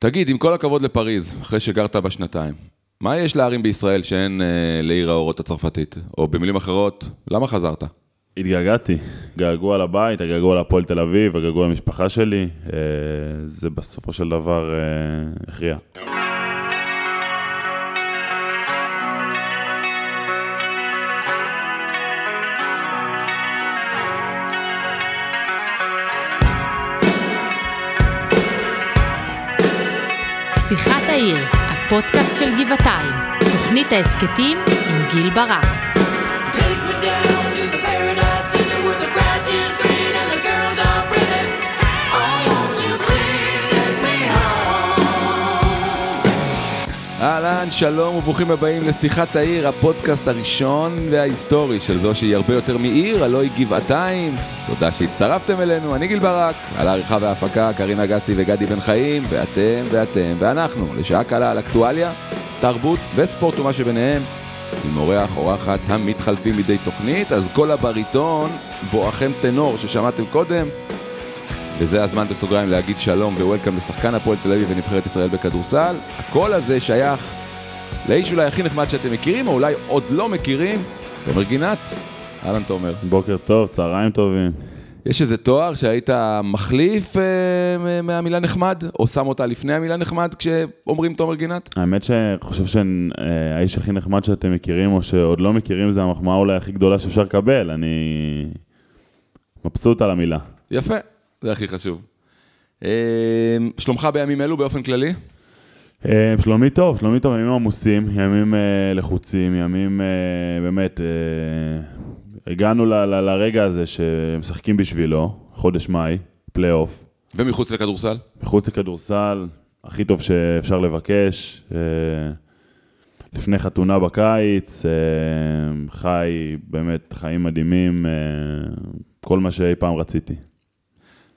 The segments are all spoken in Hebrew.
תגיד, עם כל הכבוד לפריז, אחרי שגרת בה שנתיים, מה יש לערים בישראל שאין אה, לעיר האורות הצרפתית? או במילים אחרות, למה חזרת? התגעגעתי, געגוע לבית, הגעגוע להפועל תל אביב, הגעגוע למשפחה שלי, אה, זה בסופו של דבר אה, הכריע. העיר, הפודקאסט של גבעתיים, תוכנית ההסכתים עם גיל ברק. אהלן, שלום וברוכים הבאים לשיחת העיר, הפודקאסט הראשון וההיסטורי של זו שהיא הרבה יותר מעיר, הלא היא גבעתיים. תודה שהצטרפתם אלינו, אני גיל ברק, על העריכה וההפקה, קרינה גסי וגדי בן חיים, ואתם ואתם ואנחנו, לשעה קלה על אקטואליה, תרבות וספורט ומה שביניהם, עם אורח אורחת המתחלפים מדי תוכנית, אז כל הבריטון, בואכם טנור ששמעתם קודם, וזה הזמן בסוגריים להגיד שלום ווולקאם לשחקן הפועל תל אביב ונבחרת ישראל בכדורסל. הקול הזה שייך לאיש אולי הכי נחמד שאתם מכירים, או אולי עוד לא מכירים, תומר גינת. אהלן תומר. בוקר טוב, צהריים טובים. יש איזה תואר שהיית מחליף אה, מהמילה נחמד, או שם אותה לפני המילה נחמד כשאומרים תומר גינת? האמת שאני חושב שהאיש הכי נחמד שאתם מכירים, או שעוד לא מכירים, זה המחמאה אולי הכי גדולה שאפשר לקבל. אני מבסוט על המילה. יפה, זה הכי חשוב. אה, שלומך בימים אלו באופן כללי? אה, שלומי טוב, שלומי טוב, ימים עמוסים, ימים אה, לחוצים, ימים אה, באמת, הגענו ל- ל- לרגע הזה שמשחקים בשבילו, חודש מאי, פלייאוף, ומחוץ לכדורסל? מחוץ לכדורסל, הכי טוב שאפשר לבקש, לפני חתונה בקיץ, חי באמת חיים מדהימים, כל מה שאי פעם רציתי.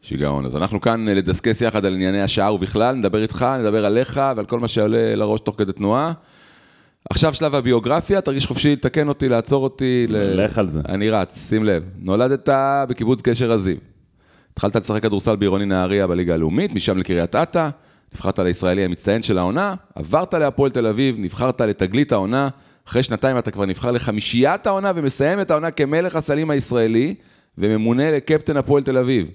שיגעון. אז אנחנו כאן אה, לדסקס יחד על ענייני השעה ובכלל, נדבר איתך, נדבר עליך ועל כל מה שעולה לראש תוך כדי תנועה. עכשיו שלב הביוגרפיה, תרגיש חופשי לתקן אותי, לעצור אותי. ל- לך על זה. אני רץ, שים לב. נולדת בקיבוץ גשר הזיו. התחלת לשחק כדורסל בעירוני נהריה בליגה הלאומית, משם לקריית אתא, נבחרת לישראלי המצטיין של העונה, עברת להפועל תל אביב, נבחרת לתגלית העונה, אחרי שנתיים אתה כבר נבחר לחמישיית העונה ומסיים את העונה כמלך הסלים הישראלי, וממונה לקפטן הפועל תל אביב.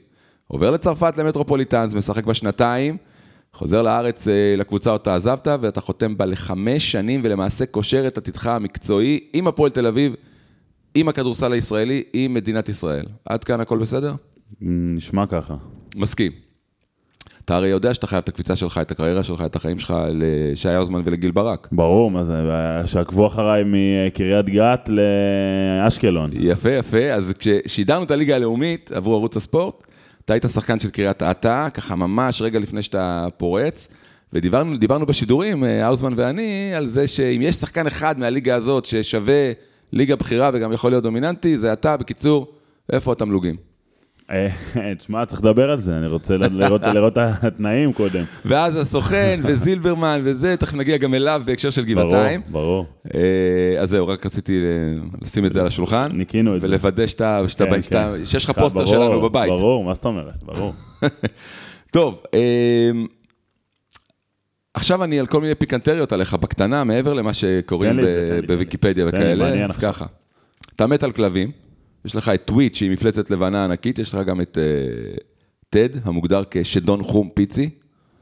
עובר לצרפת למטרופוליטנס, משחק בה שנתיים, חוזר לארץ אה, לקבוצה אותה עזבת, ואתה חותם בה לחמש שנים, ולמעשה קושר את עתידך המקצועי עם הפועל תל אביב, עם הכדורסל הישראלי, עם מדינת ישראל. עד כאן הכל בסדר? נשמע ככה. מסכים. אתה הרי יודע שאתה חייב את הקפיצה שלך, את הקריירה שלך, את החיים שלך לשי האוזמן ולגיל ברק. ברור, מה זה, שעקבו אחריי מקריית גת לאשקלון. יפה, יפה. אז כששידרנו את הליגה הלאומית עבור ערוץ הספורט, אתה היית שחקן של קריית אתא, ככה ממש רגע לפני שאתה פורץ, ודיברנו דיברנו בשידורים, אה, האוזמן ואני, על זה שאם יש שחקן אחד מהליגה הזאת ששווה ליגה בכירה וגם יכול להיות דומיננטי, זה אתה. בקיצור, איפה התמלוגים? אה, תשמע, צריך לדבר על זה, אני רוצה לראות את התנאים קודם. ואז הסוכן וזילברמן וזה, תכף נגיע גם אליו בהקשר של גבעתיים. ברור, ברור. אה, אז זהו, רק רציתי אה, לשים את זה על השולחן. ניקינו את זה. ולוודא כן, כן. שיש לך פוסטר שלנו בבית. ברור, מה זאת אומרת? ברור. טוב, אה, עכשיו אני על כל מיני פיקנטריות עליך בקטנה, מעבר למה שקוראים. בוויקיפדיה וכאלה, אז. ככה. אתה מת על כלבים, יש לך את טוויט שהיא מפלצת לבנה ענקית, יש לך גם את אה, טד, המוגדר כשדון חום פיצי.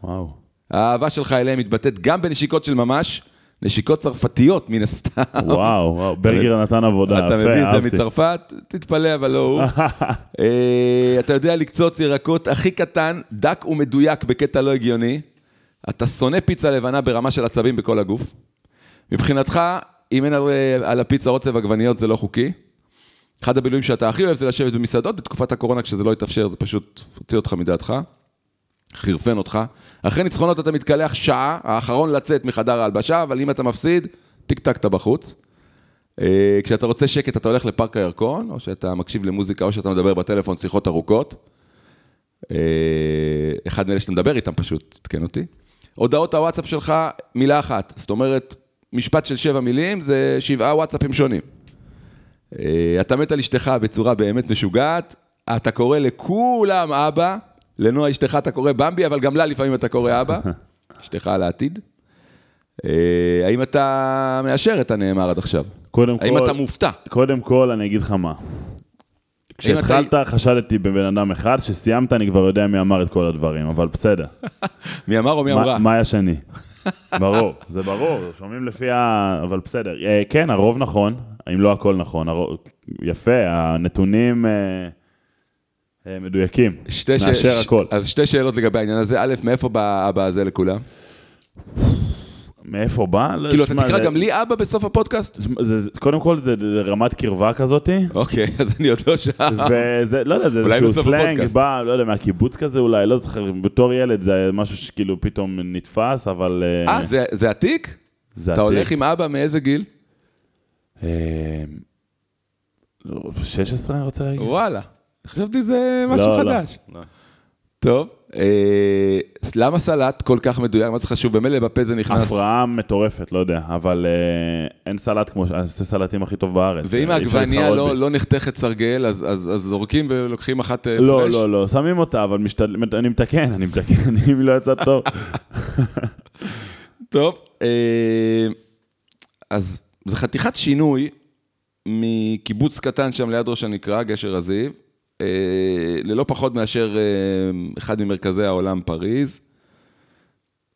וואו. האהבה שלך אליהם מתבטאת גם בנשיקות של ממש, נשיקות צרפתיות מן הסתם. וואו, וואו, ברגר נתן עבודה, אתה יפה, מביא את זה. מצרפת, תתפלא, אבל לא הוא. אה, אתה יודע לקצוץ ירקות הכי קטן, דק ומדויק בקטע לא הגיוני. אתה שונא פיצה לבנה ברמה של עצבים בכל הגוף. מבחינתך, אם אין על, על הפיצה רוצב עגבניות זה לא חוקי. אחד הבילויים שאתה הכי אוהב זה לשבת במסעדות, בתקופת הקורונה כשזה לא התאפשר זה פשוט הוציא אותך מדעתך. חירפן אותך. אחרי ניצחונות אתה מתקלח שעה, האחרון לצאת מחדר ההלבשה, אבל אם אתה מפסיד, טיק טק אתה בחוץ. אה, כשאתה רוצה שקט אתה הולך לפארק הירקון, או שאתה מקשיב למוזיקה, או שאתה מדבר בטלפון שיחות ארוכות. אה, אחד מאלה שאתה מדבר איתם פשוט, תקן אותי. הודעות הוואטסאפ שלך, מילה אחת. זאת אומרת, משפט של שבע מילים זה שבעה וואטסאפים שונים. אה, אתה מת על אשתך בצורה באמת משוגעת, אתה קורא לכולם אבא, לנועה אשתך אתה קורא במבי, אבל גם לה לפעמים אתה קורא אבא. אשתך לעתיד. אה, האם אתה מאשר את הנאמר עד עכשיו? קודם האם כל, אתה מופתע? קודם כל, אני אגיד לך מה. כשהתחלת, חשדתי בבן אדם אחד, כשסיימת, אני כבר יודע מי אמר את כל הדברים, אבל בסדר. מי אמר או מי אמרה? מה היה שני? ברור, זה ברור, שומעים לפי ה... אבל בסדר. אה, כן, הרוב נכון, אם לא הכל נכון. יפה, הנתונים אה, אה, מדויקים. שתי מאשר ש- הכל. אז שתי שאלות לגבי העניין הזה. א', מאיפה בא אבא הזה לכולם? מאיפה בא? לא, כאילו, אתה תקרא גם לי אבא בסוף הפודקאסט? קודם כל, זה רמת קרבה כזאתי. אוקיי, אז אני עוד לא שם. וזה, לא יודע, זה איזשהו סלנג. בא, לא יודע, מהקיבוץ כזה אולי, לא זוכר, בתור ילד זה משהו שכאילו פתאום נתפס, אבל... אה, זה- זה עתיק? זה אתה עתיק. הולך עם אבא מאיזה גיל? אה, לא, 16 אני רוצה להגיד? וואלה. חשבתי זה משהו לא, לא. חדש. טוב, אה, למה סלט כל כך מדויק? מה זה חשוב? במילא בפה זה נכנס. הפרעה מטורפת, לא יודע, אבל אה, אין סלט כמו, ש- אני עושה סלטים הכי טוב בארץ. ואם אה, העגבנייה להתחרות לא. לא נחתכת סרגל, אז, אז, אז זורקים ולוקחים אחת אה, לא, פרש? לא, לא, שמים אותה, אבל משתדל, אני מתקן, אני מתקן, אם לא יצא טוב. טוב, אה, אז זה חתיכת שינוי מקיבוץ קטן שם ליד ראש הנקרה, גשר הזיו, אה, ללא פחות מאשר אה, אחד ממרכזי העולם, פריז.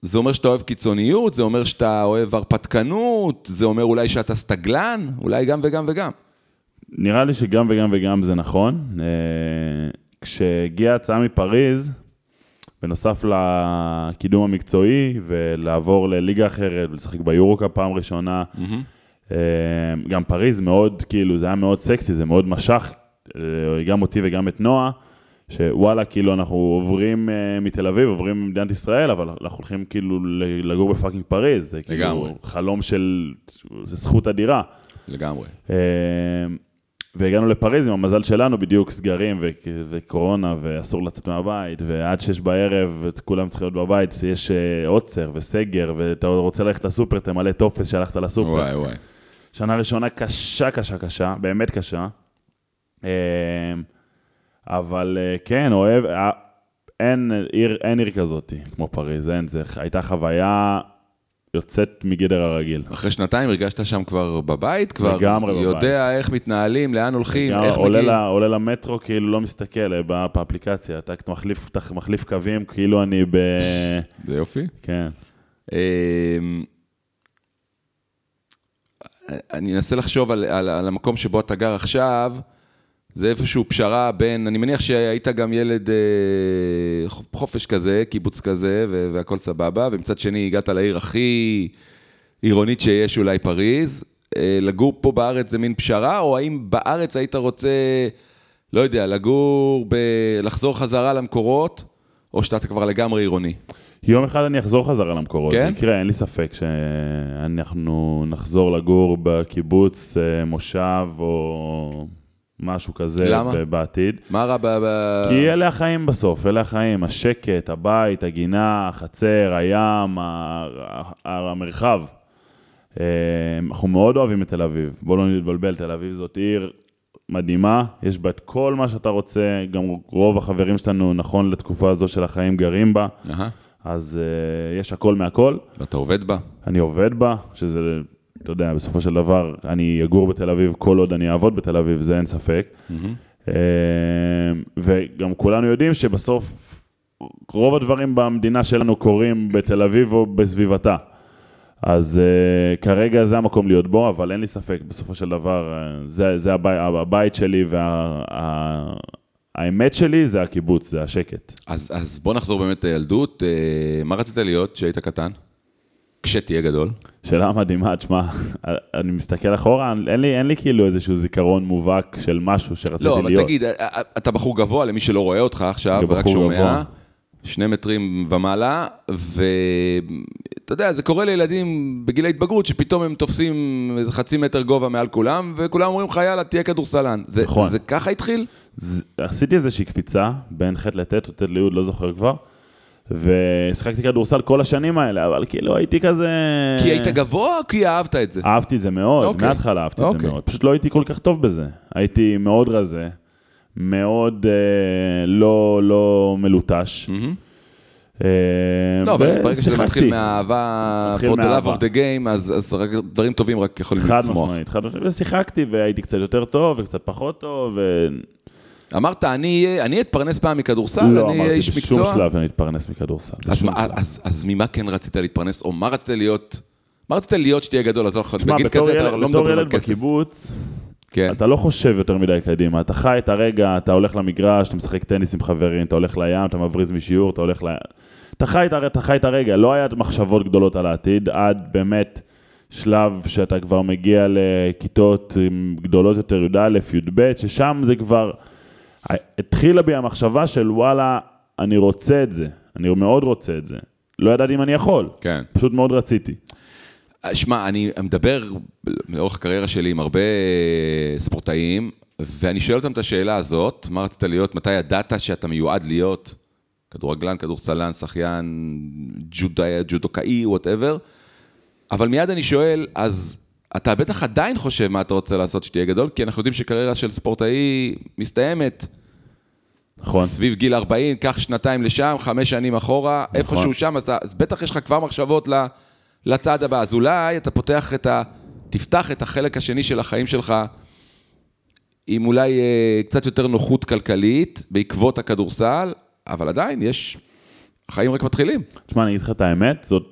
זה אומר שאתה אוהב קיצוניות, זה אומר שאתה אוהב הרפתקנות, זה אומר אולי שאתה סטגלן, אולי גם וגם וגם. נראה לי שגם וגם וגם זה נכון. אה, כשהגיעה ההצעה מפריז, בנוסף לקידום המקצועי ולעבור לליגה אחרת ולשחק ביורוקאפ פעם ראשונה, אה, גם פריז מאוד, כאילו, זה היה מאוד סקסי, זה מאוד משך, אה, גם אותי וגם את נועה, שוואלה, כאילו, אנחנו עוברים אה, מתל אביב, עוברים ממדינת ישראל, אבל אנחנו הולכים כאילו לגור ב fucking פריז, זה כאילו לגמרי. חלום של, זה זכות אדירה. לגמרי. אה, והגענו לפריז עם המזל שלנו, בדיוק סגרים ו- וקורונה, ואסור לצאת מהבית, ועד שש בערב כולם צריכים להיות בבית, יש אה, עוצר וסגר, ואתה רוצה ללכת לסופר, תמלא טופס שהלכת לסופר. וואי וואי. שנה ראשונה קשה, קשה, קשה, באמת קשה. אה, אבל אה, כן, אוהב, אה, אין עיר, אין עיר כזאת כמו פריז, אין, זה הייתה חוויה יוצאת מגדר הרגיל. אחרי שנתיים הרגשת שם כבר בבית? כבר לגמרי בבית. יודע איך מתנהלים, לאן הולכים, איך עולה, מגיעים? ל, עולה למטרו, כאילו לא מסתכל אה, באפליקציה, אתה מחליף, אתה מחליף קווים, כאילו אני ב... זה יופי. כן. אני אנסה לחשוב על, על, על המקום שבו אתה גר עכשיו, זה איפשהו פשרה בין, אני מניח שהיית גם ילד אה, חופ- חופש כזה, קיבוץ כזה, והכל סבבה, ומצד שני הגעת לעיר הכי עירונית שיש, אולי פריז. אה, לגור פה בארץ זה מין פשרה, או האם בארץ היית רוצה, לא יודע, לגור, ב... לחזור חזרה למקורות, או שאתה כבר לגמרי עירוני? יום אחד אני אחזור חזרה למקורות, כן? זה יקרה, אין לי ספק שאנחנו נחזור לגור בקיבוץ, אה, מושב או משהו כזה למה? בעתיד. מה רע ב... כי אלה החיים בסוף, אלה החיים, השקט, הבית, הגינה, החצר, הים, ה- ה- המרחב. אה, אנחנו מאוד אוהבים את תל אביב, בואו לא נתבלבל, תל אביב זאת עיר מדהימה, יש בה את כל מה שאתה רוצה, גם רוב החברים שלנו, נכון לתקופה הזו של החיים, גרים בה, אהה, אז אה, יש הכל מהכל. ואתה עובד בה? אני עובד בה, שזה, אתה יודע, בסופו של דבר, אני אגור בתל אביב כל עוד אני אעבוד בתל אביב, זה אין ספק. אה, וגם כולנו יודעים שבסוף, רוב הדברים במדינה שלנו קורים בתל אביב או בסביבתה. אז uh, כרגע זה המקום להיות בו, אבל אין לי ספק, בסופו של דבר, uh, זה, זה הבית, הבית שלי והאמת שלי זה הקיבוץ, זה השקט. אז, אז בוא נחזור באמת לילדות. אה, מה רצית להיות כשהיית קטן? כשתהיה גדול. שאלה מדהימה, תשמע, אני מסתכל אחורה, אין לי, אין לי כאילו איזשהו זיכרון מובהק של משהו שרציתי לא, אבל להיות. תגיד, אה, אה, אתה בחור גבוה, למי שלא רואה אותך עכשיו, בחור שומע, גבוה. שני מטרים ומעלה, ואתה יודע, זה קורה לילדים בגיל ההתבגרות, שפתאום הם תופסים איזה חצי מטר גובה מעל כולם, וכולם אומרים לך, יאללה, תהיה כדורסלן. זה, נכון. זה ככה התחיל? עשיתי איזושהי קפיצה בין ח' לט' או ט' לי', לא זוכר כבר, ושיחקתי כדורסל כל השנים האלה, אבל כאילו הייתי כזה... כי היית גבוה או כי אהבת את זה? אהבתי את זה מאוד, אוקיי. מההתחלה אהבתי את זה אוקיי. מאוד. פשוט לא הייתי כל כך טוב בזה. הייתי מאוד רזה, מאוד אה, לא, לא מלוטש. אה, לא, אבל ברגע שזה. מתחיל מהאהבה, for the love of the game, אז אז רק דברים טובים רק יכולים חד לצמוח. משמעית, חד משמעית, ושיחקתי והייתי קצת יותר טוב וקצת פחות טוב, אמרת, אני אני אתפרנס פעם מכדורסל, אני אהיה לא אמרתי איש בשום מקצוע. שלב שאני אתפרנס מכדורסל. אז מה-. אז- אז ממה כן רצית להתפרנס, או מה רצית להיות, מה רצית להיות שתהיה גדול? אז אנחנו בתור כזה ילד- אנחנו לא בתור מדברים על ילד כסף. בקיבוץ, כן. אתה לא חושב יותר מדי קדימה, אתה חי את הרגע, אתה הולך למגרש, אתה משחק טניס עם חברים, אתה הולך לים, אתה מבריז משיעור, אתה הולך ל... אתה חי את, אתה חי את הרגע, לא היה מחשבות גדולות על העתיד, עד באמת שלב שאתה כבר מגיע לכיתות גדולות יותר, י"א, י"ב, ששם זה כבר... התחילה בי המחשבה של וואלה, אני רוצה את זה, אני מאוד רוצה את זה. לא ידעתי אם אני יכול, כן. פשוט מאוד רציתי. שמע, אני מדבר לאורך הקריירה שלי עם הרבה ספורטאים, ואני שואל אותם את השאלה הזאת, מה רצית להיות, מתי ידעת שאתה מיועד להיות כדורגלן, כדורסלן, שחיין, ג'ודאי, ג'ודוקאי, וואטאבר, אבל מיד אני שואל, אז אתה בטח עדיין חושב מה אתה רוצה לעשות שתהיה גדול, כי אנחנו יודעים שקריירה של ספורטאי מסתיימת נכון? סביב גיל 40, קח שנתיים לשם, חמש שנים אחורה, נכון. איפשהו שם, אז, אתה, אז בטח יש לך כבר מחשבות ל- לצעד הבא. אז אולי אתה פותח את ה... תפתח את החלק השני של החיים שלך עם אולי אה, קצת יותר נוחות כלכלית בעקבות הכדורסל, אבל עדיין יש... החיים רק מתחילים. תשמע, אני אגיד לך את האמת, זאת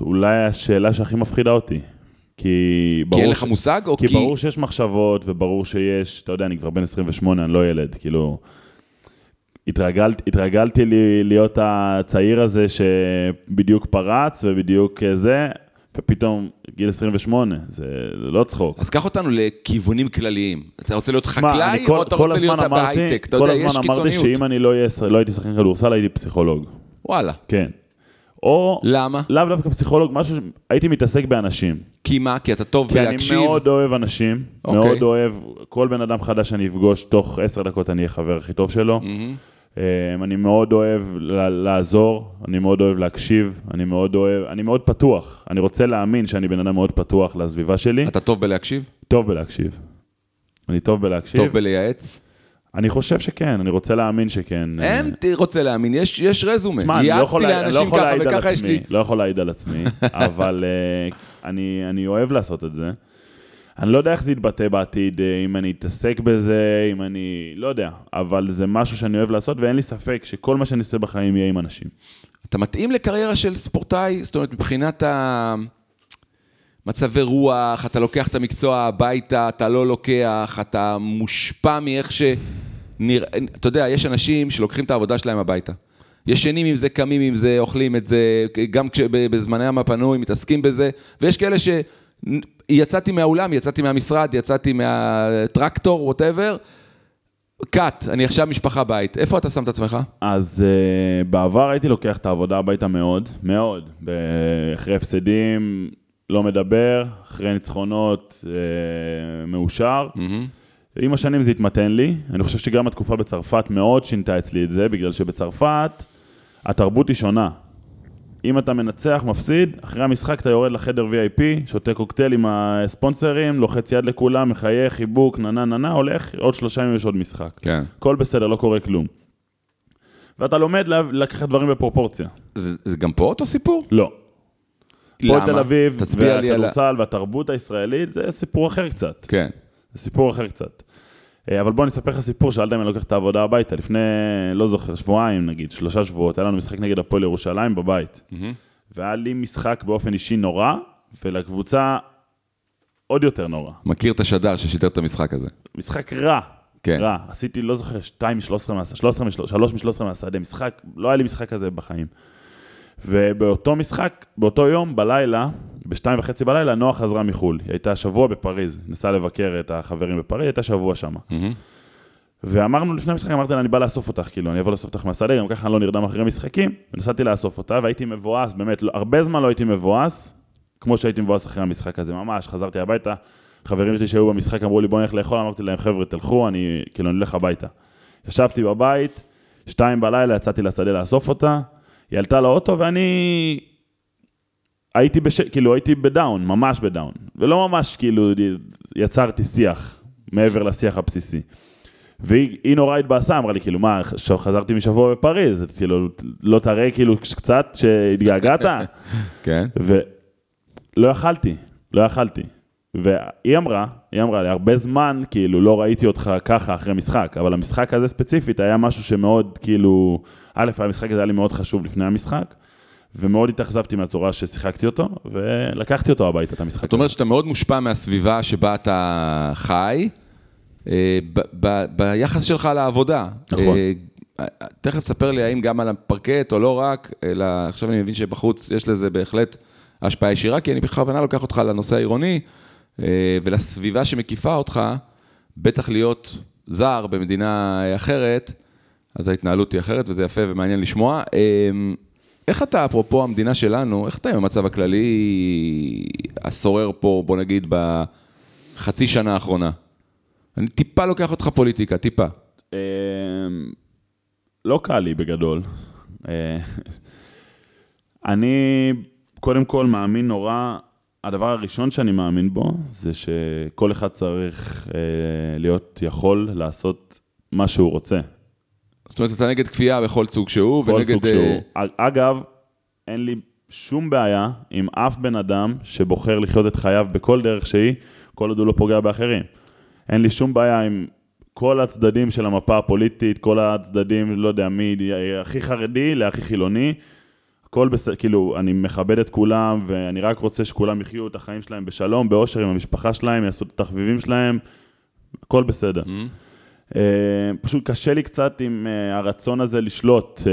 אולי השאלה שהכי מפחידה אותי. כי ברור... כי אין לך מושג, או כי כי... ברור שיש מחשבות, וברור שיש, אתה יודע, אני כבר בן 28, אני לא ילד, כאילו... התרגלת, התרגלתי לי, להיות הצעיר הזה שבדיוק פרץ ובדיוק אה, זה, ופתאום גיל 28, זה, לא צחוק. אז קח אותנו לכיוונים כלליים. אתה רוצה להיות חקלאי, אני כל- או אתה כל רוצה להיות בהייטק? אתה כל יודע, יש הזמן אמרתי קיצוניות. שאם אני לא אהיה- לא הייתי שחקן כדורסל, הייתי פסיכולוג. וואלה. כן. או... למה? לאו דווקא פסיכולוג, משהו ש... הייתי מתעסק באנשים. כי מה? כי אתה טוב כי אני בלהקשיב? מאוד אוהב אנשים, אוקיי. מאוד אוהב, כל בן אדם חדש שאני אפגוש, תוך עשר דקות אני אהיה חבר הכי טוב שלו. אמ, אני מאוד אוהב לעזור, אני מאוד אוהב להקשיב, אני מאוד אוהב, אני מאוד פתוח. אני רוצה להאמין שאני בן אדם מאוד פתוח לסביבה שלי. אתה טוב בלהקשיב? טוב בלהקשיב. אני טוב בלהקשיב. טוב בלייעץ? אני חושב שכן, אני רוצה להאמין שכן. אין, ת- רוצה להאמין, יש, יש רזומה. מה, אני לא יכול ייעצתי לה- אני לא יכול להעיד על עצמי, לי. לא יכול להעיד על עצמי, אבל אה, אני אני אוהב לעשות את זה. אני לא יודע איך זה יתבטא בעתיד, אה, אם אני אתעסק בזה, אם אני... לא יודע, אבל זה משהו שאני אוהב לעשות, ואין לי ספק שכל מה שאני אעשה בחיים יהיה עם אנשים. אתה מתאים לקריירה של ספורטאי? זאת אומרת, מבחינת המצבי רוח, אתה לוקח את המקצוע הביתה, אתה לא לוקח, אתה מושפע מאיך ש... נראה, אתה יודע, יש אנשים שלוקחים את העבודה שלהם הביתה. ישנים עם זה, קמים עם זה, אוכלים את זה, גם בזמנם הפנוי מתעסקים בזה, ויש כאלה ש... יצאתי מהאולם, יצאתי מהמשרד, יצאתי מהטרקטור, ווטאבר, קאט, אני עכשיו משפחה בית. איפה אתה שם את עצמך? אז uh, בעבר הייתי לוקח את העבודה הביתה מאוד, מאוד. אחרי הפסדים, לא מדבר, אחרי ניצחונות, uh, מאושר. עם השנים זה התמתן לי. אני חושב שגם התקופה בצרפת מאוד שינתה אצלי את זה, בגלל שבצרפת התרבות היא שונה. אם אתה מנצח, מפסיד, אחרי המשחק אתה יורד לחדר VIP, שותה קוקטייל עם הספונסרים, לוחץ יד לכולם, מחייך, חיבוק, נה נה נה נה, הולך, עוד שלושה ימים יש עוד משחק. כן. הכל בסדר, לא קורה כלום. ואתה לומד לקחת דברים בפרופורציה. זה, זה גם פה אותו סיפור? לא. למה? פה תל אביב. והכדורסל והתרבות הישראלית, זה סיפור אחר קצת. כן. זה סיפור אחר קצת. אה, אבל בוא אני אספר לך סיפור, שאלת אם אני לוקח את העבודה הביתה. לפני, לא זוכר, שבועיים נגיד, שלושה שבועות, היה לנו משחק נגד הפועל ירושלים בבית. והיה לי משחק באופן אישי נורא, ולקבוצה עוד יותר נורא. מכיר את השדר ששידר את המשחק הזה. משחק רע. כן. רע. עשיתי, לא זוכר, 2 מ-13 מהשדה, 13 מ-3 3 מ-13 מהשדה. משחק, לא היה לי משחק כזה בחיים. ובאותו משחק, באותו יום, בלילה, בשתיים וחצי בלילה, נועה חזרה מחו"ל. היא הייתה שבוע בפריז, נסעה לבקר את החברים בפריז, הייתה שבוע שם. ואמרנו לפני המשחק, אמרתי לה, אני בא לאסוף אותך, כאילו, אני אבוא לאסוף אותך מהשדה, גם ככה אני לא נרדם אחרי משחקים. ונסעתי לאסוף אותה, והייתי מבואס, באמת, לא, הרבה זמן לא הייתי מבואס, כמו שהייתי מבואס אחרי המשחק הזה, ממש, חזרתי הביתה, חברים שלי שהיו במשחק אמרו לי, בוא נלך לאכול, אמרתי להם, חבר'ה, תלכו, אני, כאילו, אני אלך הביתה. ישבתי בבית, שתיים בלילה, יצאתי לשדה לאסוף אותה, היא עלתה לאוטו, ואני הייתי בש... כאילו, הייתי בדאון, ממש בדאון. ולא ממש, כאילו, יצרתי שיח, מעבר לשיח הבסיסי. והיא היא נורא התבאסה, אמרה לי, כאילו, מה, חזרתי משבוע בפריז, כאילו, לא תראה כאילו קצת שהתגעגעת? כן. ולא יכלתי, לא יכלתי. והיא אמרה, היא אמרה לי, הרבה זמן, כאילו, לא ראיתי אותך ככה אחרי משחק, אבל המשחק הזה ספציפית היה משהו שמאוד, כאילו, א', המשחק הזה היה לי מאוד חשוב לפני המשחק, ומאוד התאכזבתי מהצורה ששיחקתי אותו, ולקחתי אותו הביתה, את המשחק. זאת אומרת שאתה מאוד מושפע מהסביבה שבה אתה חי, אה, ביחס שלך לעבודה. נכון. אה, תכף תספר לי האם גם על הפרקט או לא רק, אלא עכשיו אני מבין שבחוץ יש לזה בהחלט השפעה ישירה, כי אני בכוונה לוקח אותך לנושא העירוני ולסביבה שמקיפה אותך, בטח להיות זר במדינה אחרת, אז ההתנהלות היא אחרת וזה יפה ומעניין לשמוע. אה, איך אתה, אפרופו המדינה שלנו, איך אתה עם המצב הכללי השורר פה, בוא נגיד, בחצי שנה האחרונה? אני טיפה לוקח אותך פוליטיקה, טיפה. לא קל לי בגדול. אה, אני קודם כל מאמין נורא, הדבר הראשון שאני מאמין בו, זה שכל אחד צריך אה, להיות יכול לעשות מה שהוא רוצה. זאת אומרת, אתה נגד כפייה בכל סוג שהוא, כל ונגד... סוג אה, שהוא. אגב, אין לי שום בעיה עם אף בן אדם שבוחר לחיות את חייו בכל דרך שהיא, כל עוד הוא לא פוגע באחרים. אין לי שום בעיה עם כל הצדדים של המפה הפוליטית, כל הצדדים, לא יודע מי, הכי חרדי להכי חילוני. הכל בסדר, כאילו, אני מכבד את כולם, ואני רק רוצה שכולם יחיו את החיים שלהם בשלום, באושר עם המשפחה שלהם, יעשו את התחביבים שלהם, הכל בסדר. Uh, פשוט קשה לי קצת עם uh, הרצון הזה לשלוט, uh,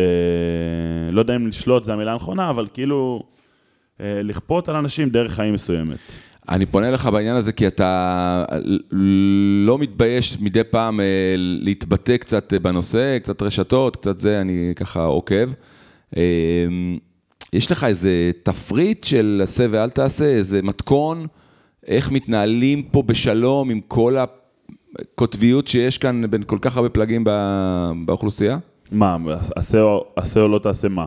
לא יודע אם לשלוט זה המילה הנכונה, אבל כאילו לכפות על אנשים דרך חיים מסוימת. אני פונה לך בעניין הזה כי אתה לא מתבייש מדי פעם אה, להתבטא קצת אה, בנושא, קצת רשתות, קצת זה, אני ככה עוקב. יש לך איזה תפריט של עשה ואל תעשה, איזה מתכון, איך מתנהלים פה בשלום עם כל הקוטביות שיש כאן בין כל כך הרבה פלגים באוכלוסייה? מה, עשה או, עשה או לא תעשה מה?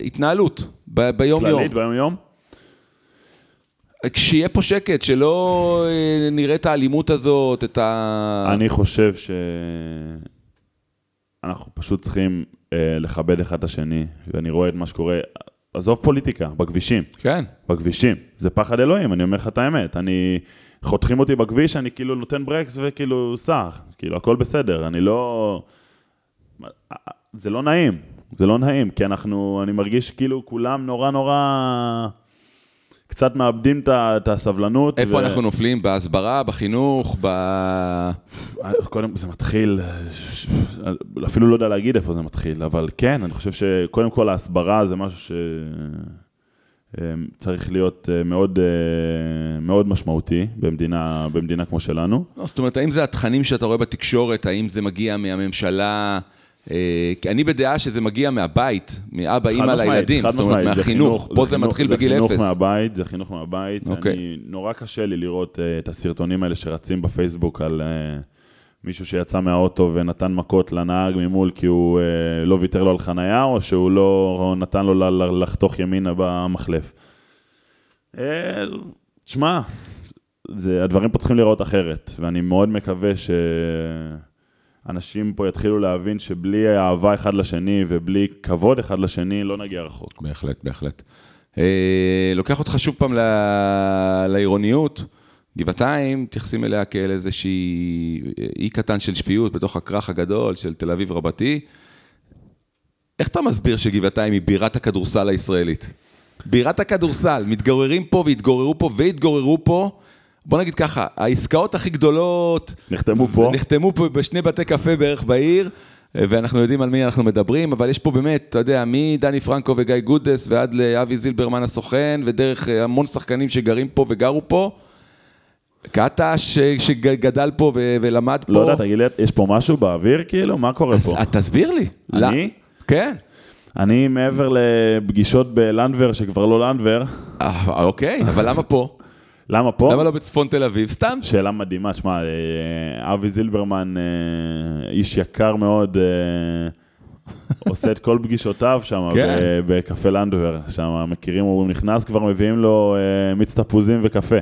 התנהלות, ב- ביום-יום. כללית ביום יום? כשיהיה פה שקט, שלא אה, נראה את האלימות הזאת, את ה... אני חושב שאנחנו פשוט צריכים לכבד אחד את השני, ואני רואה את מה שקורה, עזוב פוליטיקה, בכבישים. כן. בכבישים. זה פחד אלוהים, אני אומר לך את האמת. אני... חותכים אותי בכביש, אני כאילו נותן ברקס וכאילו סע, כאילו הכל בסדר, אני לא... זה לא נעים, זה לא נעים, כי אנחנו, אני מרגיש כאילו כולם נורא נורא... קצת מאבדים את הסבלנות. איפה ו- אנחנו נופלים? בהסברה, בחינוך, ב... קודם, זה מתחיל, אפילו לא יודע להגיד איפה זה מתחיל, אבל כן, אני חושב שקודם כל ההסברה זה משהו שצריך להיות אה, מאוד, אה, מאוד משמעותי במדינה, במדינה כמו שלנו. לא, זאת אומרת, האם זה התכנים שאתה רואה בתקשורת, האם זה מגיע מהממשלה? אה, כי אני בדעה שזה מגיע מהבית, מאבא, אימא לילדים, זאת אומרת, מהחינוך. פה זה מתחיל בגיל זה חינוך אפס. מהבית, זה חינוך מהבית. אוקיי. אני, נורא קשה לי לראות אה, את הסרטונים האלה שרצים בפייסבוק על אה, מישהו שיצא מהאוטו ונתן מכות לנהג ממול כי הוא לא ויתר לו על חנייה, או שהוא לא נתן לו לחתוך ימינה במחלף. תשמע, הדברים פה צריכים להיראות אחרת, ואני מאוד מקווה שאנשים פה יתחילו להבין שבלי אהבה אחד לשני ובלי כבוד אחד לשני, לא נגיע רחוק. בהחלט, בהחלט. אה, לוקח אותך שוב פעם לעירוניות. גבעתיים, מתייחסים אליה כאל איזושהי אי קטן של שפיות בתוך הכרך הגדול של תל אביב רבתי. איך אתה מסביר שגבעתיים היא בירת הכדורסל הישראלית? בירת הכדורסל, מתגוררים פה והתגוררו פה והתגוררו פה. בוא נגיד ככה, העסקאות הכי גדולות נחתמו פה. נחתמו פה בשני בתי קפה בערך בעיר, ואנחנו יודעים על מי אנחנו מדברים, אבל יש פה באמת, אתה יודע, מדני פרנקו וגיא גודס ועד לאבי זילברמן הסוכן, ודרך אה, המון שחקנים שגרים פה וגרו פה. קטש ש- שגדל פה ו- ולמד פה. לא יודע, תגיד לי, יש פה משהו באוויר כאילו? מה קורה אז פה? תסביר לי. אני? לא. כן. אני מעבר לפגישות בלנדבר, שכבר לא לנדבר, אה, אוקיי, אבל למה פה? למה פה? למה לא בצפון תל אביב? סתם. שאלה מדהימה, שמע, אה, אבי זילברמן, אה, איש יקר מאוד, אה, עושה את כל פגישותיו שם כן. בקפה לנדבר, שם מכירים, הוא נכנס, כבר מביאים לו מיץ תפוזים וקפה.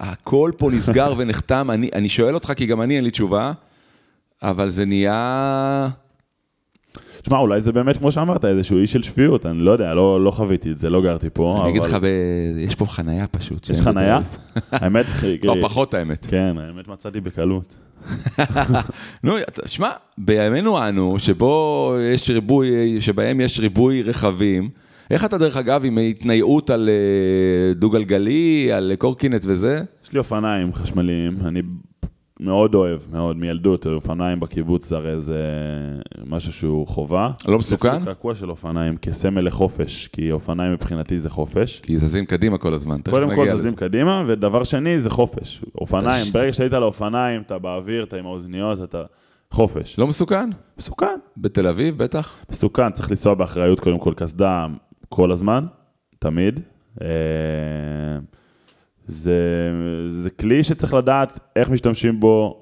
הכל פה נסגר ונחתם, אני, אני שואל אותך כי גם אני אין לי תשובה. אבל זה נהיה... תשמע, אולי זה באמת, כמו שאמרת, איזשהו איש של שפיות, אני לא יודע, לא, לא חוויתי את זה, לא גרתי פה, אני אגיד אבל... לך, ב- יש פה חנייה פשוט. יש חנייה? האמת, כבר פחות האמת. כן, האמת מצאתי בקלות. נו, אתה- שמע, בימינו אנו, שבו יש ריבוי, שבהם יש ריבוי רכבים, איך אתה דרך אגב עם התנייעות על אה, דו-גלגלי, על קורקינט וזה? יש לי אופניים חשמליים, אני מאוד אוהב, מאוד, מילדות, אופניים בקיבוץ זה הרי זה משהו שהוא חובה. לא מסוכן? לי קעקוע של אופניים כסמל לחופש, כי אופניים מבחינתי זה חופש. כי זזים קדימה כל הזמן, תכף קודם נגיע כל לזה. זזים קדימה, ודבר שני זה חופש. אופניים, ברגע שהיית על האופניים, אתה באוויר, אתה עם האוזניות, אתה... חופש. לא מסוכן? מסוכן. בתל אביב בטח? מסוכן, צריך לנסוע באחריות, קודם כל קסדה כל הזמן, תמיד. זה, זה כלי שצריך לדעת איך משתמשים בו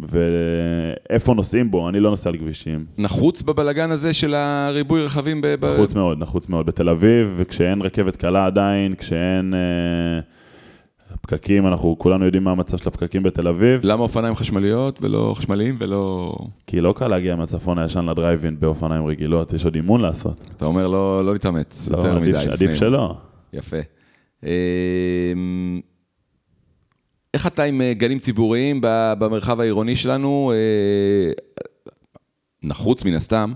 ואיפה נוסעים בו, אני לא נוסע על כבישים. נחוץ בבלגן הזה של הריבוי רכבים ב... ב- נחוץ מאוד, נחוץ מאוד. בתל אביב, וכשאין רכבת קלה עדיין, כשאין אה, פקקים, אנחנו כולנו יודעים מה המצב של הפקקים בתל אביב, למה אופניים חשמליות ולא חשמליים ולא... כי לא קל להגיע מהצפון הישן לדרייבין באופניים רגילות, יש עוד אימון לעשות. אתה אומר לא, לא להתאמץ לא, יותר עדיף, מדי. עדיף לפני. שלא. יפה. אמ, איך אתה עם אה, גנים ציבוריים במרחב העירוני שלנו? אה, נחוץ מן הסתם.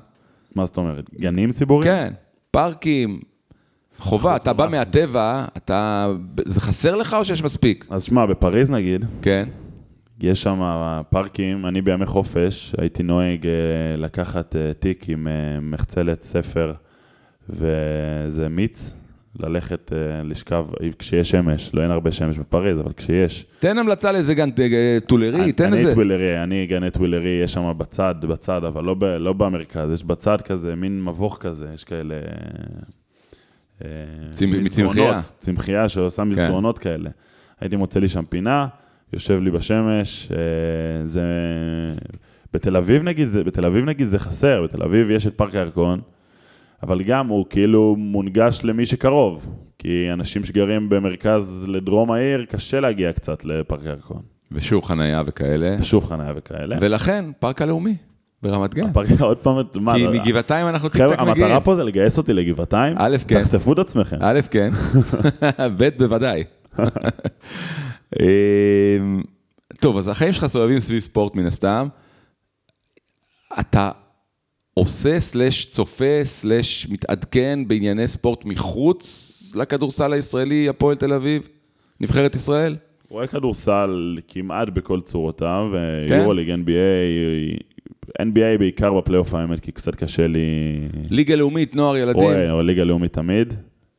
מה זאת אומרת? גנים ציבוריים? כן, פארקים, חובה, אתה בא מהטבע, אתה... זה חסר לך או שיש מספיק? אז שמע, בפריז נגיד, כן. יש שם פארקים, אני בימי חופש הייתי נוהג אה, לקחת תיק עם מחצלת ספר וזה מיץ, ללכת אה, לשכב, כשיש שמש, לא אין הרבה שמש בפריז, אבל כשיש. תן המלצה לאיזה גן אה, טולרי, תן אני איזה... טווילרי, אני גני טווילרי, יש שם בצד, בצד, אבל לא, ב, לא במרכז, יש בצד כזה, מין מבוך כזה, יש כאלה... אה, מצמחייה. צמחייה שעושה מסדרונות כאלה. הייתי מוצא לי שם פינה, יושב לי בשמש, זה... בתל אביב נגיד, זה, בתל אביב נגיד זה חסר, בתל אביב יש את פארק הירקון, אבל גם הוא כאילו מונגש למי שקרוב, כי אנשים שגרים במרכז לדרום העיר, קשה להגיע קצת לפארק הירקון. ושוב חנייה וכאלה. שוב חניה וכאלה. ולכן, פארק הלאומי, ברמת גן. הפארק, עוד פעם, מה, כי לא- מגבעתיים אנחנו טיק-טק מגיעים. המטרה פה זה לגייס אותי לגבעתיים, א', כן. תחשפו את עצמכם. א', כן, ב', בוודאי. אמ, טוב, אז החיים שלך סובבים סביב ספורט מן הסתם. אתה עושה סלש צופה סלש מתעדכן בענייני ספורט מחוץ לכדורסל הישראלי, הפועל תל אביב, נבחרת ישראל? רואה כדורסל כמעט בכל צורותיו, כן? יורוליג, NBA, NBA בעיקר בפלייאוף האמת, כי קצת קשה לי... ליגה לאומית, נוער, ילדים, רואה, רואה ליגה לאומית תמיד.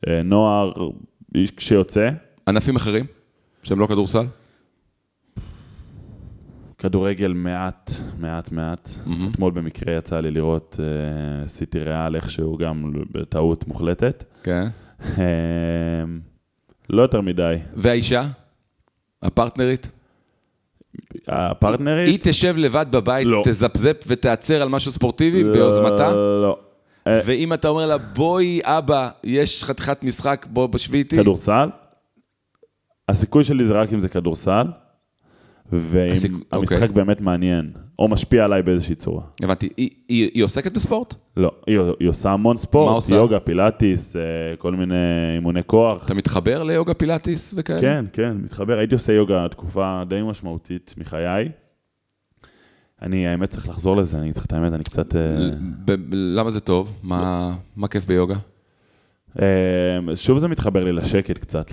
אה, נוער, כשיוצא, ענפים אחרים, שהם לא כדורסל? כדורגל מעט, מעט, מעט. אתמול במקרה יצא לי לראות אה, סיטי ריאל איכשהו גם בטעות מוחלטת. כן. אה, לא יותר מדי. והאישה? הפרטנרית? הפרטנרית? היא תשב לבד בבית, לא. תזפזפ ותיעצר על משהו ספורטיבי ביוזמתה? לא, לא. אה, ואם אתה אומר לה, בואי אבא, יש חתיכת משחק, בוא בשבי איתי? כדורסל? הסיכוי שלי זה רק אם זה כדורסל, ואם הסיכ- המשחק אוקיי. באמת מעניין, או משפיע עליי באיזושהי צורה. הבנתי, היא- היא היא עוסקת בספורט? לא, היא, היא עושה המון ספורט, מה עושה? יוגה, פילאטיס, אה, כל מיני אימוני כוח. אתה מתחבר ליוגה פילאטיס וכאלה? כן, כן, מתחבר. הייתי עושה יוגה תקופה די משמעותית מחיי. אני, האמת, צריך לחזור לזה, אני לך את האמת, אני קצת... אה, למה זה טוב? מה מה כיף ביוגה? אה, שוב זה מתחבר לי לשקט קצת,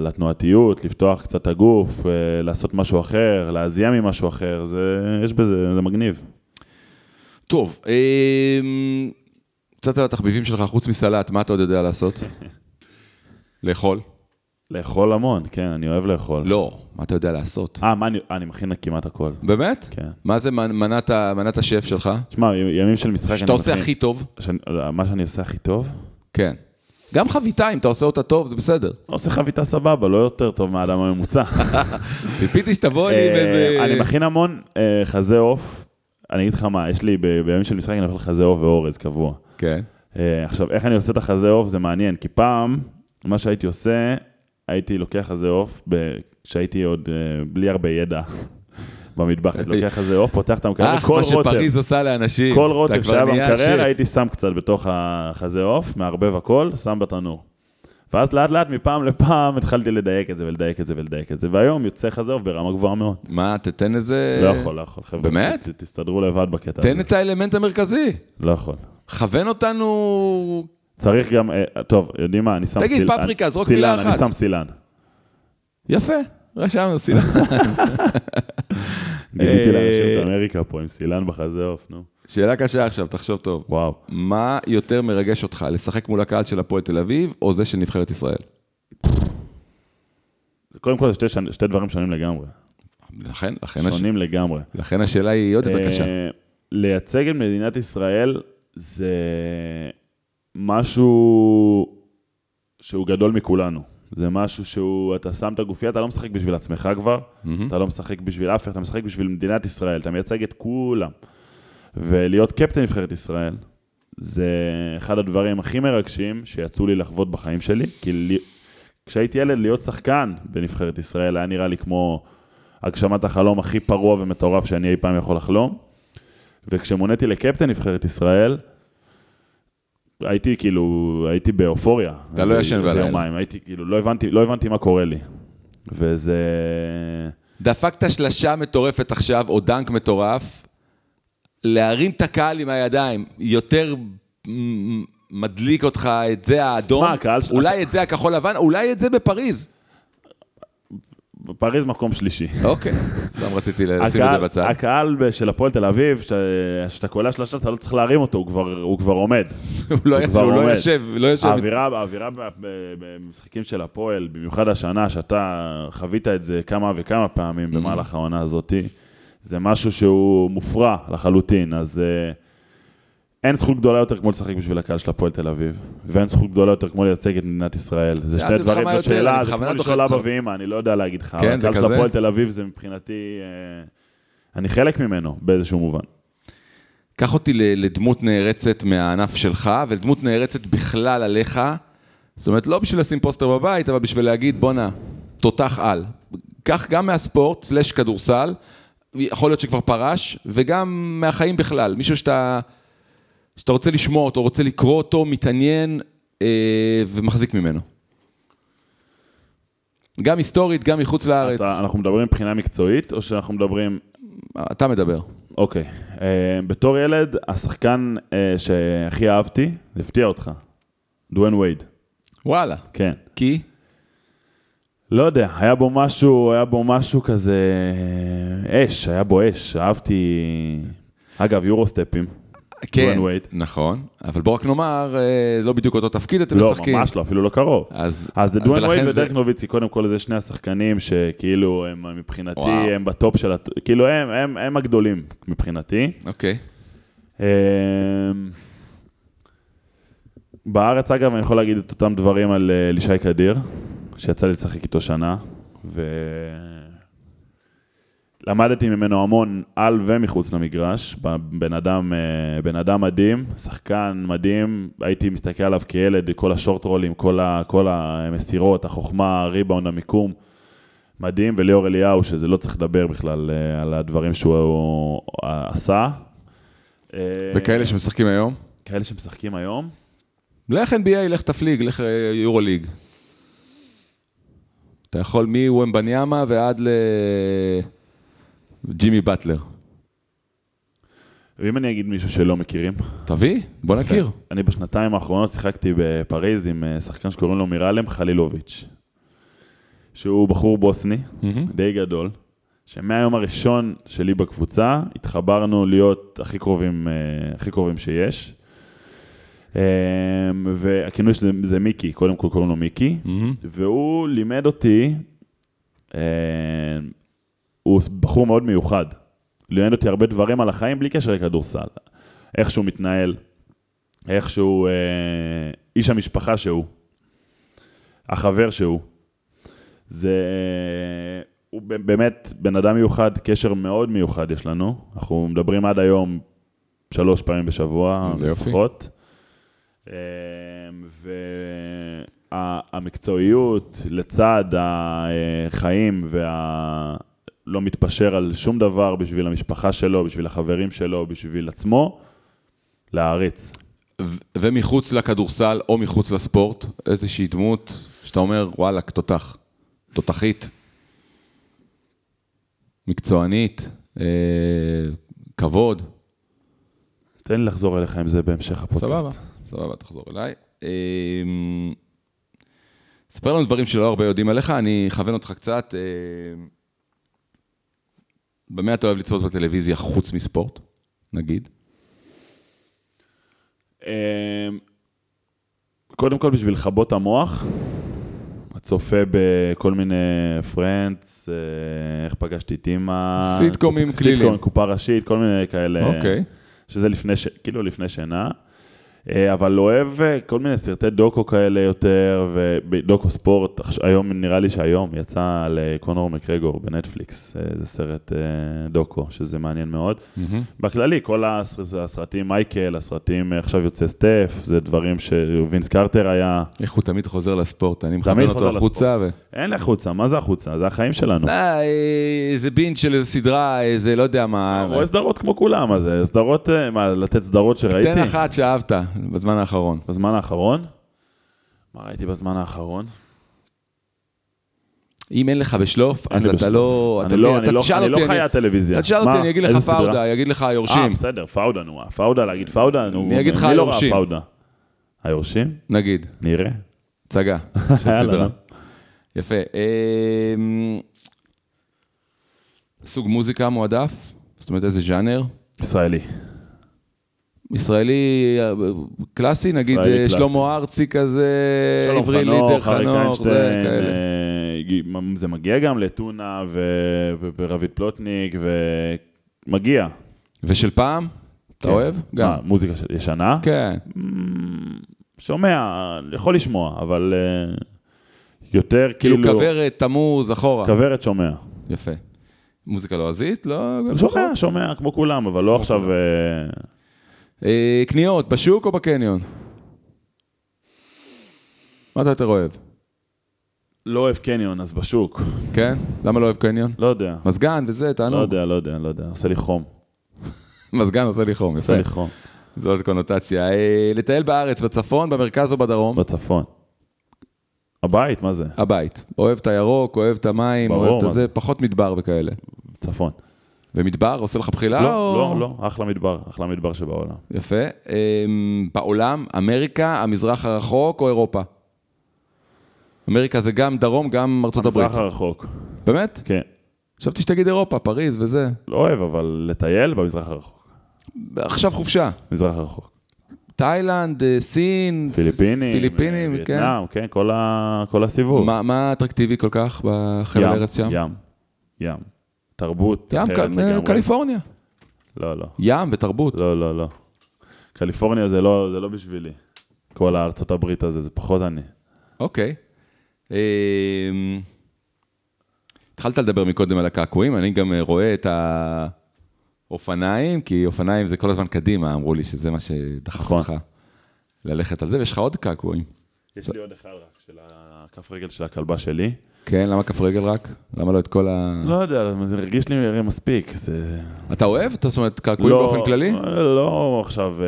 לתנועתיות, לפתוח קצת את הגוף, אה, לעשות משהו אחר, להזיע ממשהו אחר, זה, יש בזה, זה מגניב. טוב, אמ, קצת על התחביבים שלך, חוץ מסלט, מה אתה עוד יודע לעשות? לאכול? לאכול המון, כן, אני אוהב לאכול. לא, מה אתה יודע לעשות? אה, מה, אני, אני מכין כמעט הכל. באמת? כן. מה זה מנ- מנת מנת השף שלך? תשמע, ימים של משחק שאתה עושה הכי טוב? שאני, מה שאני עושה הכי טוב? כן. גם חביתה, אם אתה עושה אותה טוב, זה בסדר. עושה חביתה סבבה, לא יותר טוב מהאדם הממוצע. ציפיתי שתבוא לי עם אה, איזה... אני מכין המון אה, חזה עוף. אני אגיד לך מה, יש לי, בימים של משחק אני אוכל חזה עוף ואורז קבוע. כן. אה, עכשיו, איך אני עושה את החזה עוף זה מעניין, כי פעם, מה שהייתי עושה, הייתי לוקח חזה עוף, כשהייתי עוד בלי הרבה ידע, במטבחת, לוקח איזה עוף, פותח את המקרר, אך, כל מה רוטב, שפריז עושה לאנשים. כל רוטב שהיה במקרר. הייתי שם קצת בתוך החזה עוף, מערבב הכל, שם בתנור. ואז לאט לאט, מפעם לפעם, התחלתי לדייק את זה ולדייק את זה ולדייק את זה, והיום יוצא חזה עוף ברמה גבוהה מאוד. מה, תתן איזה... לא יכול, לא יכול, חבר'ה. באמת? תסתדרו לבד בקטע תן הזה. את האלמנט המרכזי. לא יכול. כוון אותנו... צריך גם, אה, טוב, יודעים מה, אני שם תגיד, סיל- פפריקה, אני- זרוק סילן, מילה אני אחת. שם סילן. יפה, רשמנו סילה. גיליתי אה, לאנשים את אמריקה פה עם סילן בחזה עוף, נו. שאלה קשה עכשיו, תחשוב טוב. וואו. מה יותר מרגש אותך, לשחק מול הקהל של הפועל תל אביב, או זה של נבחרת ישראל? קודם כל, זה שתי שתי דברים שונים לגמרי. לכן, לכן, הש... שונים לגמרי. לכן השאלה היא עוד יותר אה, קשה. לייצג את מדינת ישראל זה משהו שהוא גדול מכולנו. זה משהו שהוא, אתה שם את הגופייה, אתה לא משחק בשביל עצמך כבר, אתה לא משחק בשביל אף אחד, אתה משחק בשביל מדינת ישראל, אתה מייצג את כולם. ולהיות קפטן נבחרת ישראל, זה אחד הדברים הכי מרגשים שיצאו לי לחוות בחיים שלי, כי לי- כשהייתי ילד להיות שחקן בנבחרת ישראל היה נראה לי כמו הגשמת החלום הכי פרוע ומטורף שאני אי פעם יכול לחלום. וכשמוניתי לקפטן נבחרת ישראל, הייתי כאילו, הייתי באופוריה. אתה לא ישן בלילה. יומיים, הייתי כאילו, לא הבנתי, לא הבנתי מה קורה לי. וזה... דפקת שלשה מטורפת עכשיו, או דנק מטורף, להרים את הקהל עם הידיים, יותר מדליק אותך את זה האדום, מה, הקהל אולי את זה הכחול לבן, אולי את זה בפריז. פריז מקום שלישי. אוקיי, סתם רציתי לשים את זה בצד. הקהל של הפועל תל אביב, שאתה- קולע שלושה, אתה לא צריך להרים אותו, הוא כבר- עומד. הוא לא יושב, לא. יושב. האווירה, במשחקים של הפועל, במיוחד השנה, שאתה חווית את זה כמה וכמה פעמים במהלך העונה הזאת, זה משהו שהוא מופרע לחלוטין, אז אה, אין זכות גדולה יותר כמו לשחק בשביל הקהל של הפועל תל אביב, ואין זכות גדולה יותר כמו לייצג את מדינת ישראל. זה את דברים, זאת שאלה, זה כמו לשאול אבא. ואמא, אני לא יודע להגיד לך, כן, הקהל של. הפועל תל אביב זה מבחינתי, אה, אני חלק ממנו באיזשהו מובן. קח אותי לדמות נערצת מהענף שלך, ודמות נערצת בכלל עליך. זאת אומרת, לא בשביל לשים פוסטר בבית, אבל בשביל להגיד, בואנה, תותח על. קח גם מהספורט, סלש כדורסל, יכול להיות שכבר פרש, וגם מהחיים בכלל. מישהו שאתה, שאתה רוצה לשמוע אותו, רוצה לקרוא אותו, מתעניין אה, ומחזיק ממנו. גם היסטורית, גם מחוץ לארץ. אתה, אנחנו מדברים מבחינה מקצועית, או שאנחנו מדברים אתה מדבר. אוקיי. Uh, בתור ילד, השחקן uh, שהכי אהבתי, הפתיע אותך. דואן וייד. וואלה. כן. כי? לא יודע, היה בו משהו, היה בו משהו כזה... אה, אש, היה בו אש. אהבתי... אגב, יורו-סטפים. כן. נכון, אבל בוא רק נאמר, אה, לא בדיוק אותו תפקיד אתם לא, משחקים. ממש לא, אפילו לא קרוב. אז, אז זה דואן וייד זה- ודרק נוביצי, קודם כל זה שני השחקנים שכאילו הם מבחינתי, וואו. הם בטופ של... הט- כאילו הם, הם, הם הגדולים מבחינתי. אוקיי. אמ, בארץ, אגב, אני יכול להגיד את אותם דברים על אה, אלישי קדיר, שיצא לי לשחק איתו שנה, ולמדתי ממנו המון על ומחוץ למגרש. בן אדם, אה, בן אדם מדהים, שחקן מדהים, הייתי מסתכל עליו כילד, כל השורט רולים, כל, ה, כל המסירות, החוכמה, הריבאונד, המיקום. מדהים, וליאור אליהו, שזה לא צריך לדבר בכלל אה, על הדברים שהוא אה, עשה. וכאלה שמשחקים היום? כאלה שמשחקים היום. לך NBA, לך תפליג, לך יורו ליג. אתה יכול מוומבניאמה ועד לג'ימי באטלר. ואם אני אגיד מישהו שלא מכירים, תביא, בוא נכיר. אני בשנתיים האחרונות שיחקתי בפריז עם אה, שחקן שקוראים לו מירלם חלילוביץ', שהוא בחור בוסני, די גדול, שמהיום הראשון שלי בקבוצה התחברנו להיות הכי קרובים, אה, הכי קרובים שיש. אה, והכינוי שזה זה מיקי, קודם כל קוראים לו מיקי, והוא לימד אותי, הוא בחור מאוד מיוחד. לימד אותי הרבה דברים על החיים בלי קשר לכדורסל. איך שהוא מתנהל, איך שהוא, אה, איש המשפחה שהוא, החבר שהוא. זה, הוא באמת בן אדם מיוחד, קשר מאוד מיוחד יש לנו. אנחנו מדברים עד היום שלוש פעמים בשבוע. לפחות. אה, והמקצועיות לצד החיים וה... לא מתפשר על שום דבר בשביל המשפחה שלו, בשביל החברים שלו, בשביל עצמו, להעריץ. ו- ומחוץ לכדורסל או מחוץ לספורט, איזושהי דמות שאתה אומר, וואלכ, תותח, תותחית, מקצוענית, אה, כבוד. תן לי לחזור אליך עם זה בהמשך הפודקאסט. סבבה, סבבה, תחזור אליי. אה, ספר לנו דברים שלא הרבה יודעים עליך, אני אכוון אותך קצת. אה, במה אתה אוהב לצפות בטלוויזיה חוץ מספורט, נגיד? אמ, קודם כל בשביל לכבות המוח, צופה בכל מיני פרנדס, אה, איך פגשתי את אימא. סיטקומים כלילים. סיטקום, קופה ראשית, כל מיני כאלה. אוקיי. שזה לפני, ש... כאילו לפני שינה. אה, אבל אוהב אה, כל מיני סרטי דוקו כאלה יותר, ודוקו ספורט, היום נראה לי שהיום יצא לקונור מקרגור בנטפליקס, אה, זה סרט דוקו, שזה מעניין מאוד. בכללי, כל הסר- הסרטים, מייקל, הסרטים, עכשיו יוצא סטף, זה דברים שווינס קרטר היה, איך הוא תמיד חוזר לספורט, אני מכוון אותו החוצה. ו... אין החוצה, מה זה החוצה? זה החיים שלנו. איזה בינג' של איזה סדרה, איזה לא יודע מה. רואה סדרות כמו כולם, אז סדרות, מה, לתת סדרות שראיתי? תן אחת שאהבת בזמן האחרון. בזמן האחרון? מה ראיתי בזמן האחרון? אם אין לך בשלוף, אז לי אתה. לא... אני לא- אתה אני לא- אני לא אותי, חיה טלוויזיה. אתה תשאל אותי? אני אגיד לך? פאודה, אגיד לך אה, היורשים, בסדר, פאודה, נו, פאודה, להגיד פאודה, נו, אני אגיד לך לא היורשים. היורשים? נגיד, נראה. הצגה של סדרה. יפה. אמ, סוג מוזיקה מועדף? זאת אומרת, איזה ז'אנר? ישראלי. ישראלי אה, קלאסי, נגיד ישראלי אה, קלאסי. שלמה ארצי כזה, עברי אריק חנוך, זה איינשטיין, כאלה. אה, זה מגיע גם לטונה ורביד פלוטניק, ומגיע. ושל פעם? אתה כן. אוהב? גם. מה, מוזיקה ישנה? כן. שומע, יכול לשמוע, אבל אה, יותר כאילו כאילו... כוורת, תמוז, אחורה. כוורת שומע. יפה. מוזיקה לועזית? לא? שומע, שומע, כמו כולם, אבל לא עכשיו... אה, קניות, בשוק או בקניון? מה אתה יותר אוהב? לא אוהב קניון, אז בשוק. כן? למה לא אוהב קניון? לא יודע. מזגן וזה, לא תענוג. יודע, לא יודע, לא יודע. עושה לי חום. מזגן עושה לי חום, יפה. עושה לי חום. זאת קונוטציה. אה, לטייל בארץ, בצפון, במרכז או בדרום? בצפון. הבית, מה זה? הבית. אוהב את הירוק, אוהב את המים, ברור, אוהב את זה? פחות מדבר וכאלה. צפון. ומדבר, עושה לך בחילה? לא, או- לא, לא, אחלה מדבר, אחלה מדבר שבעולם. יפה. אמ, בעולם, אמריקה, המזרח הרחוק או אירופה? אמריקה זה גם דרום, גם ארצות הברית. המזרח הרחוק. באמת? כן. חשבתי שתגיד אירופה, פריז וזה. לא אוהב, אבל לטייל במזרח הרחוק. עכשיו חופשה. מזרח הרחוק. תאילנד, אה, סין, פיליפינים, פיליפינים, אה, כן. וייטנאם, כן, כל ה- כל הסיבוב. מה- מה אטרקטיבי כל כך בחבל ים, הארץ שם? ים, ים. תרבות ים, אחרת לגמרי. קליפורניה. לא, לא. ים ותרבות. לא, לא, לא. קליפורניה זה לא, זה לא בשבילי. כל הארצות הברית הזה, זה פחות אני. אוקיי. אמ, התחלת לדבר מקודם על הקעקועים, אני גם אה, רואה את האופניים, כי אופניים זה כל הזמן קדימה, אמרו לי שזה מה שדחף נכון. אותך ללכת על זה, ויש לך עוד קעקועים. יש לי עוד אחד רק, של הכף רגל של הכלבה שלי. כן, למה כף רגל רק? למה לא את כל ה... לא יודע, זה הרגיש לי הרי מספיק. זה... אתה אוהב? אתה זאת אומרת, קעקועים באופן כללי? לא עכשיו, אה,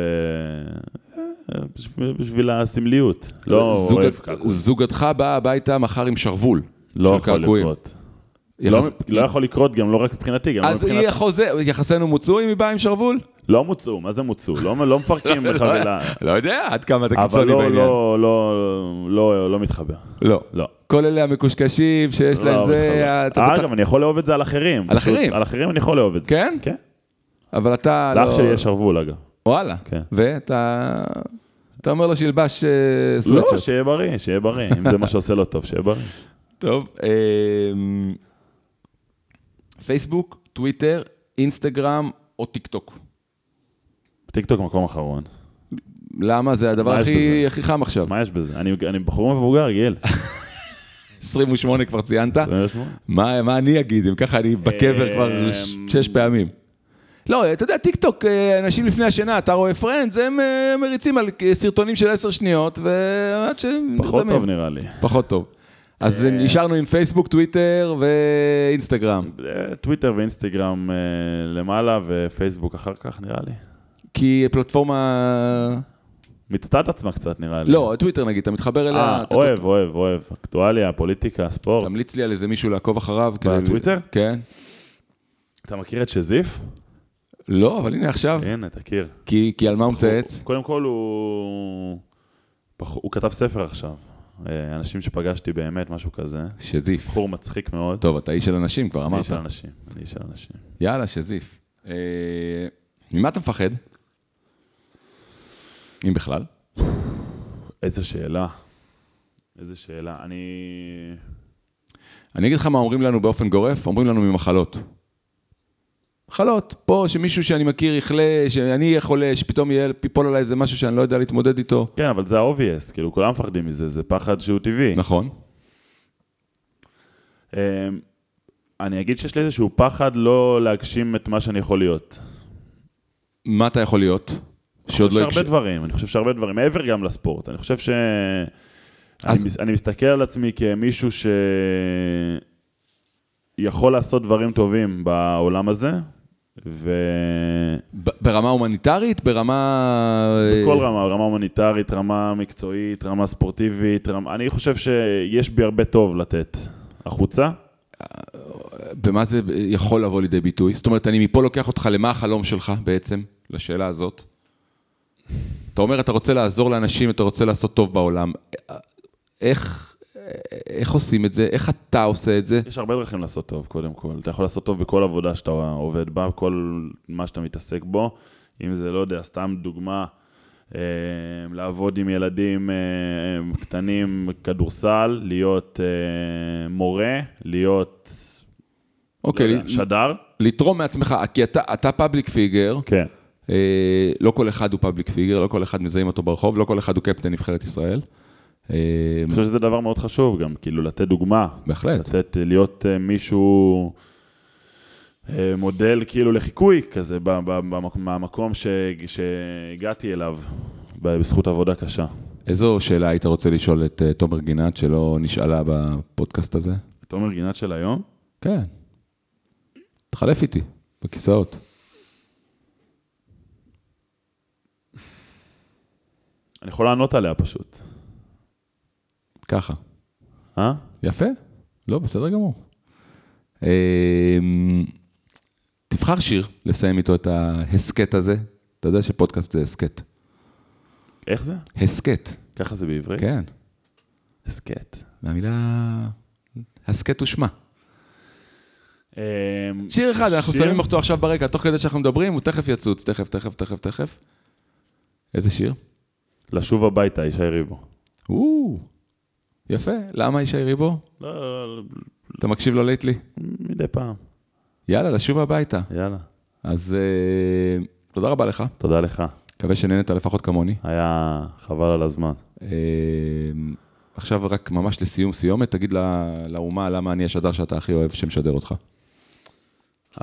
אה, בשביל- בשביל הסמליות. לא זוג- אוהב קעקועים. זוגתך באה הביתה מחר עם שרוול לא של יכול קעקועים. לקרות. לא, יחס- לא יכול לקרות, גם לא רק מבחינתי, גם לא אז היא מבחינת... החוזה, יחסינו מוצו אם היא באה עם שרוול? לא מוצאו, מה זה מוצאו? לא, לא מפרקים בחבילה. לא יודע, עד כמה אתה אבל קיצוני לא, בעניין. לא, לא, לא, לא מתחבר. לא. לא. כל אלה המקושקשים שיש להם לא זה... מתחבר. אתה בטח- אגב, אני יכול לאהוב את זה על אחרים. על אחרים? על אחרים אני יכול לאהוב את זה. כן? כן. אבל אתה לא... לאח שלי יש שרוול, אגב. וואלה. כן. ואתה... אתה אומר לו שילבש אה, לא. שיהיה בריא, שיהיה בריא. אם זה מה שעושה לו טוב, שיהיה בריא. טוב. אמ, פייסבוק, טוויטר, אינסטגרם או טיק טוק. טיקטוק מקום אחרון. למה? זה הדבר הכי? הכי חם עכשיו. מה יש בזה? אני, אני בחור מבוגר, גיל. 28 כבר ציינת. 28. מה מה אני אגיד? אם ככה אני בקבר כבר ש- אמ, שש פעמים. לא, אתה יודע, טיק טוק, אה, אנשים לפני השינה, אתה רואה Friends, הם אה, מריצים על סרטונים של עשר שניות, ועד ש... פחות נרדמים. טוב נראה לי. פחות טוב. אז אה, נשארנו עם פייסבוק, טוויטר ואינסטגרם. אה, טוויטר ואינסטגרם אה, למעלה ופייסבוק אחר כך, נראה לי. כי פלטפורמה... מיצתה את עצמה קצת, נראה לי. לא, טוויטר נגיד, אתה מתחבר אליה... אה, אוהב, אוהב, אוהב. אקטואליה, פוליטיקה, ספורט. תמליץ לי על איזה מישהו לעקוב אחריו. כדי- בטוויטר? כן. אתה מכיר את שזיף? לא, אבל הנה עכשיו, הנה, תכיר. כי כי על מה הוא מצייץ? קודם כל הוא... הוא כתב ספר עכשיו. אה, אנשים שפגשתי באמת, משהו כזה. שזיף. בחור מצחיק מאוד. טוב, אתה איש של אנשים, כבר אני אמרת. איש של אנשים, אני איש של אנשים. יאללה, שזיף. אה, ממה אתה מפחד? אם בכלל. איזה שאלה. איזה שאלה. אני... אני אגיד לך מה אומרים לנו באופן גורף, אומרים לנו ממחלות. מחלות, פה שמישהו שאני מכיר יחלה, שאני אהיה חולה, שפתאום יהיה, ייפול עליי איזה משהו שאני לא יודע להתמודד איתו. כן, אבל זה ה-obvious, כאילו, כולם מפחדים מזה, זה פחד שהוא טבעי. נכון. אמ, אני אגיד שיש לי איזשהו פחד לא להגשים את מה שאני יכול להיות. מה אתה יכול להיות? שעוד יש לא הרבה הגש... דברים, אני חושב שהרבה דברים, מעבר גם לספורט. אני חושב ש... אז- אני, אני מסתכל על עצמי כמישהו שיכול לעשות דברים טובים בעולם הזה, ב- ברמה הומניטרית? ברמה... רמה, רמה הומניטרית, רמה מקצועית, רמה ספורטיבית, רמה... אני חושב שיש בי הרבה טוב לתת החוצה. במה זה יכול לבוא לידי ביטוי? זאת אומרת, אני מפה לוקח אותך למה החלום שלך בעצם, לשאלה הזאת. אתה אומר, אתה רוצה לעזור לאנשים, אתה רוצה לעשות טוב בעולם. איך, איך עושים את זה? איך אתה עושה את זה? יש הרבה דרכים לעשות טוב, קודם כל. אתה יכול לעשות טוב בכל עבודה שאתה עובד בה, כל מה שאתה מתעסק בו. אם זה, לא יודע, סתם דוגמה, אה, לעבוד עם ילדים אה, קטנים, כדורסל, להיות אה, מורה, להיות אוקיי, לא יודע, שדר. לתרום מעצמך, כי אתה, אתה public figure, כן. אה, לא כל אחד הוא public figure, לא כל אחד מזהים אותו ברחוב, לא כל אחד הוא קפטן נבחרת ישראל. אה, אני חושב שזה דבר מאוד חשוב גם, כאילו, לתת דוגמה. בהחלט. לתת, להיות אה, מישהו, אה, מודל כאילו לחיקוי כזה, מהמקום ש- שהגעתי אליו, בזכות עבודה קשה. איזו שאלה היית רוצה לשאול את תומר גינת, שלא נשאלה בפודקאסט הזה? תומר גינת של היום? כן. תחלף איתי, בכיסאות. אני יכול לענות עליה פשוט. ככה. אה? יפה? לא, בסדר גמור. אמ, תבחר שיר לסיים איתו את ההסכת הזה. אתה יודע שפודקאסט זה הסכת. איך זה? הסכת, ככה זה בעברית? כן. הסכת. מהמילה הסכת ושמה. אמ, שיר אחד, אנחנו? שמים אותו עכשיו ברקע, תוך כדי שאנחנו מדברים, הוא תכף יצוץ, תכף, תכף, תכף, תכף. איזה שיר? לשוב הביתה, ישי ריבו. או, יפה. למה ישי ריבו? לא, לא, לא, אתה מקשיב לו לייטלי? מדי פעם. יאללה, לשוב הביתה. יאללה. אז אה, תודה רבה לך. תודה לך. מקווה שנהנית לפחות כמוני. היה חבל על הזמן. אה, עכשיו רק ממש לסיום סיומת, תגיד ל- לאומה למה אני השדר שאתה הכי אוהב שמשדר אותך.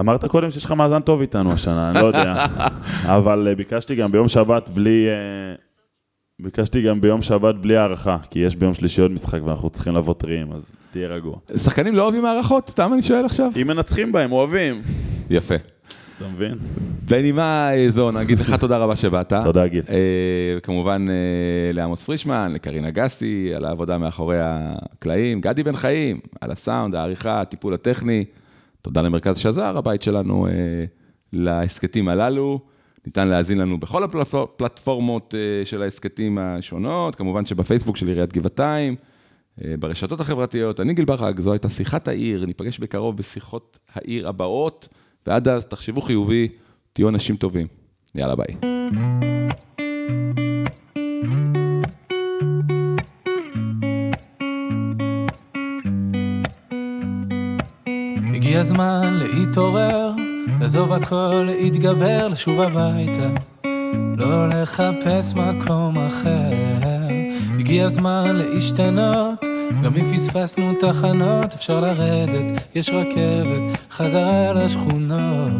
אמרת קודם שיש לך מאזן טוב איתנו השנה, אני לא יודע. אבל אה, ביקשתי גם ביום שבת בלי... אה, ביקשתי גם ביום שבת בלי הערכה, כי יש ביום שלישי עוד משחק ואנחנו צריכים לבוא טריים, אז תהיה רגוע. שחקנים לא אוהבים הערכות? סתם אני שואל עכשיו. אם מנצחים בהם, אוהבים. יפה. אתה מבין? בנימה אה, זו, נגיד לך תודה רבה שבאת. תודה, גיל. אה, כמובן אה, לעמוס פרישמן, לקרינה גסי, על העבודה מאחורי הקלעים, גדי בן חיים, על הסאונד, העריכה, הטיפול הטכני. תודה למרכז שזר, הבית שלנו, להסכתים הללו. ניתן להאזין לנו בכל הפלטפורמות אה, של ההסכתים השונות, כמובן שבפייסבוק של עיריית גבעתיים, אה, ברשתות החברתיות. אני גיל ברק, זו הייתה שיחת העיר, ניפגש בקרוב בשיחות העיר הבאות, ועד אז תחשבו חיובי, תהיו אנשים טובים. יאללה ביי. הגיע הזמן להתעורר, לעזוב הכל, להתגבר, לשוב הביתה, לא לחפש מקום אחר. הגיע הזמן להשתנות, גם אם פספסנו תחנות, אפשר לרדת, יש רכבת, חזרה לשכונות.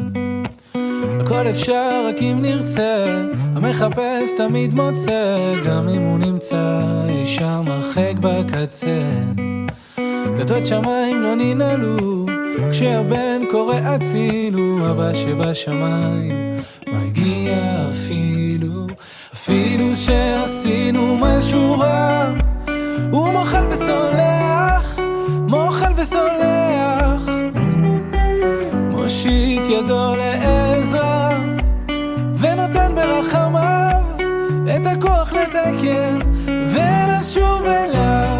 הכל אפשר רק אם נרצה, המחפש תמיד מוצא, גם אם הוא נמצא אי שם הרחק בקצה. דלתות שמיים לא ננעלו, כשהבן קורא הצילו, אבא שבשמיים מגיע אפילו, אפילו שעשינו משהו רע, הוא מוחל וסולח, מוחל וסולח, מושיט ידו לעזרה, ונותן ברחמיו את הכוח לתקן ולשוב אליו.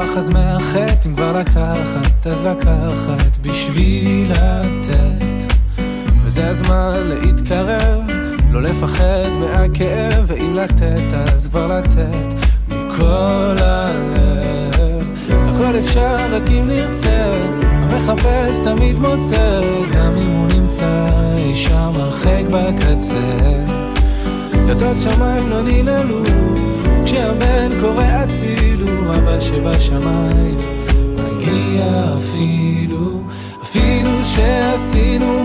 לברוח אז מהחטא, אם כבר לקחת אז לקחת בשביל לתת. וזה הזמן להתקרב, לא לפחד מהכאב, ואם לתת אז כבר לתת מכל הלב. הכל אפשר רק אם נרצה, המחפש תמיד מוצא, גם אם הוא נמצא אי שם הרחק בקצה. דלתות שמיים לא ננעלו, כשהבן קורא הצילו, אבא שבשמיים מגיע אפילו, אפילו שעשינו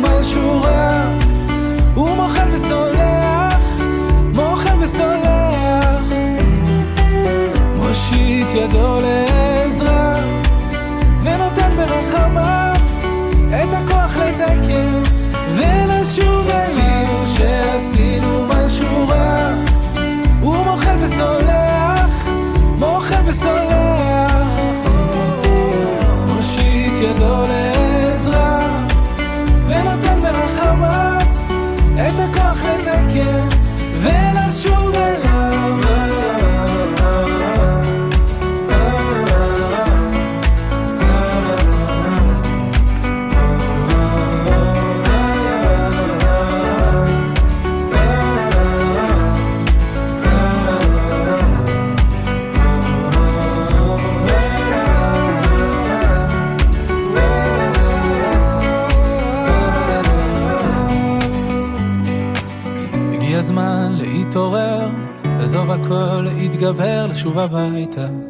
להתגבר, לשוב הביתה.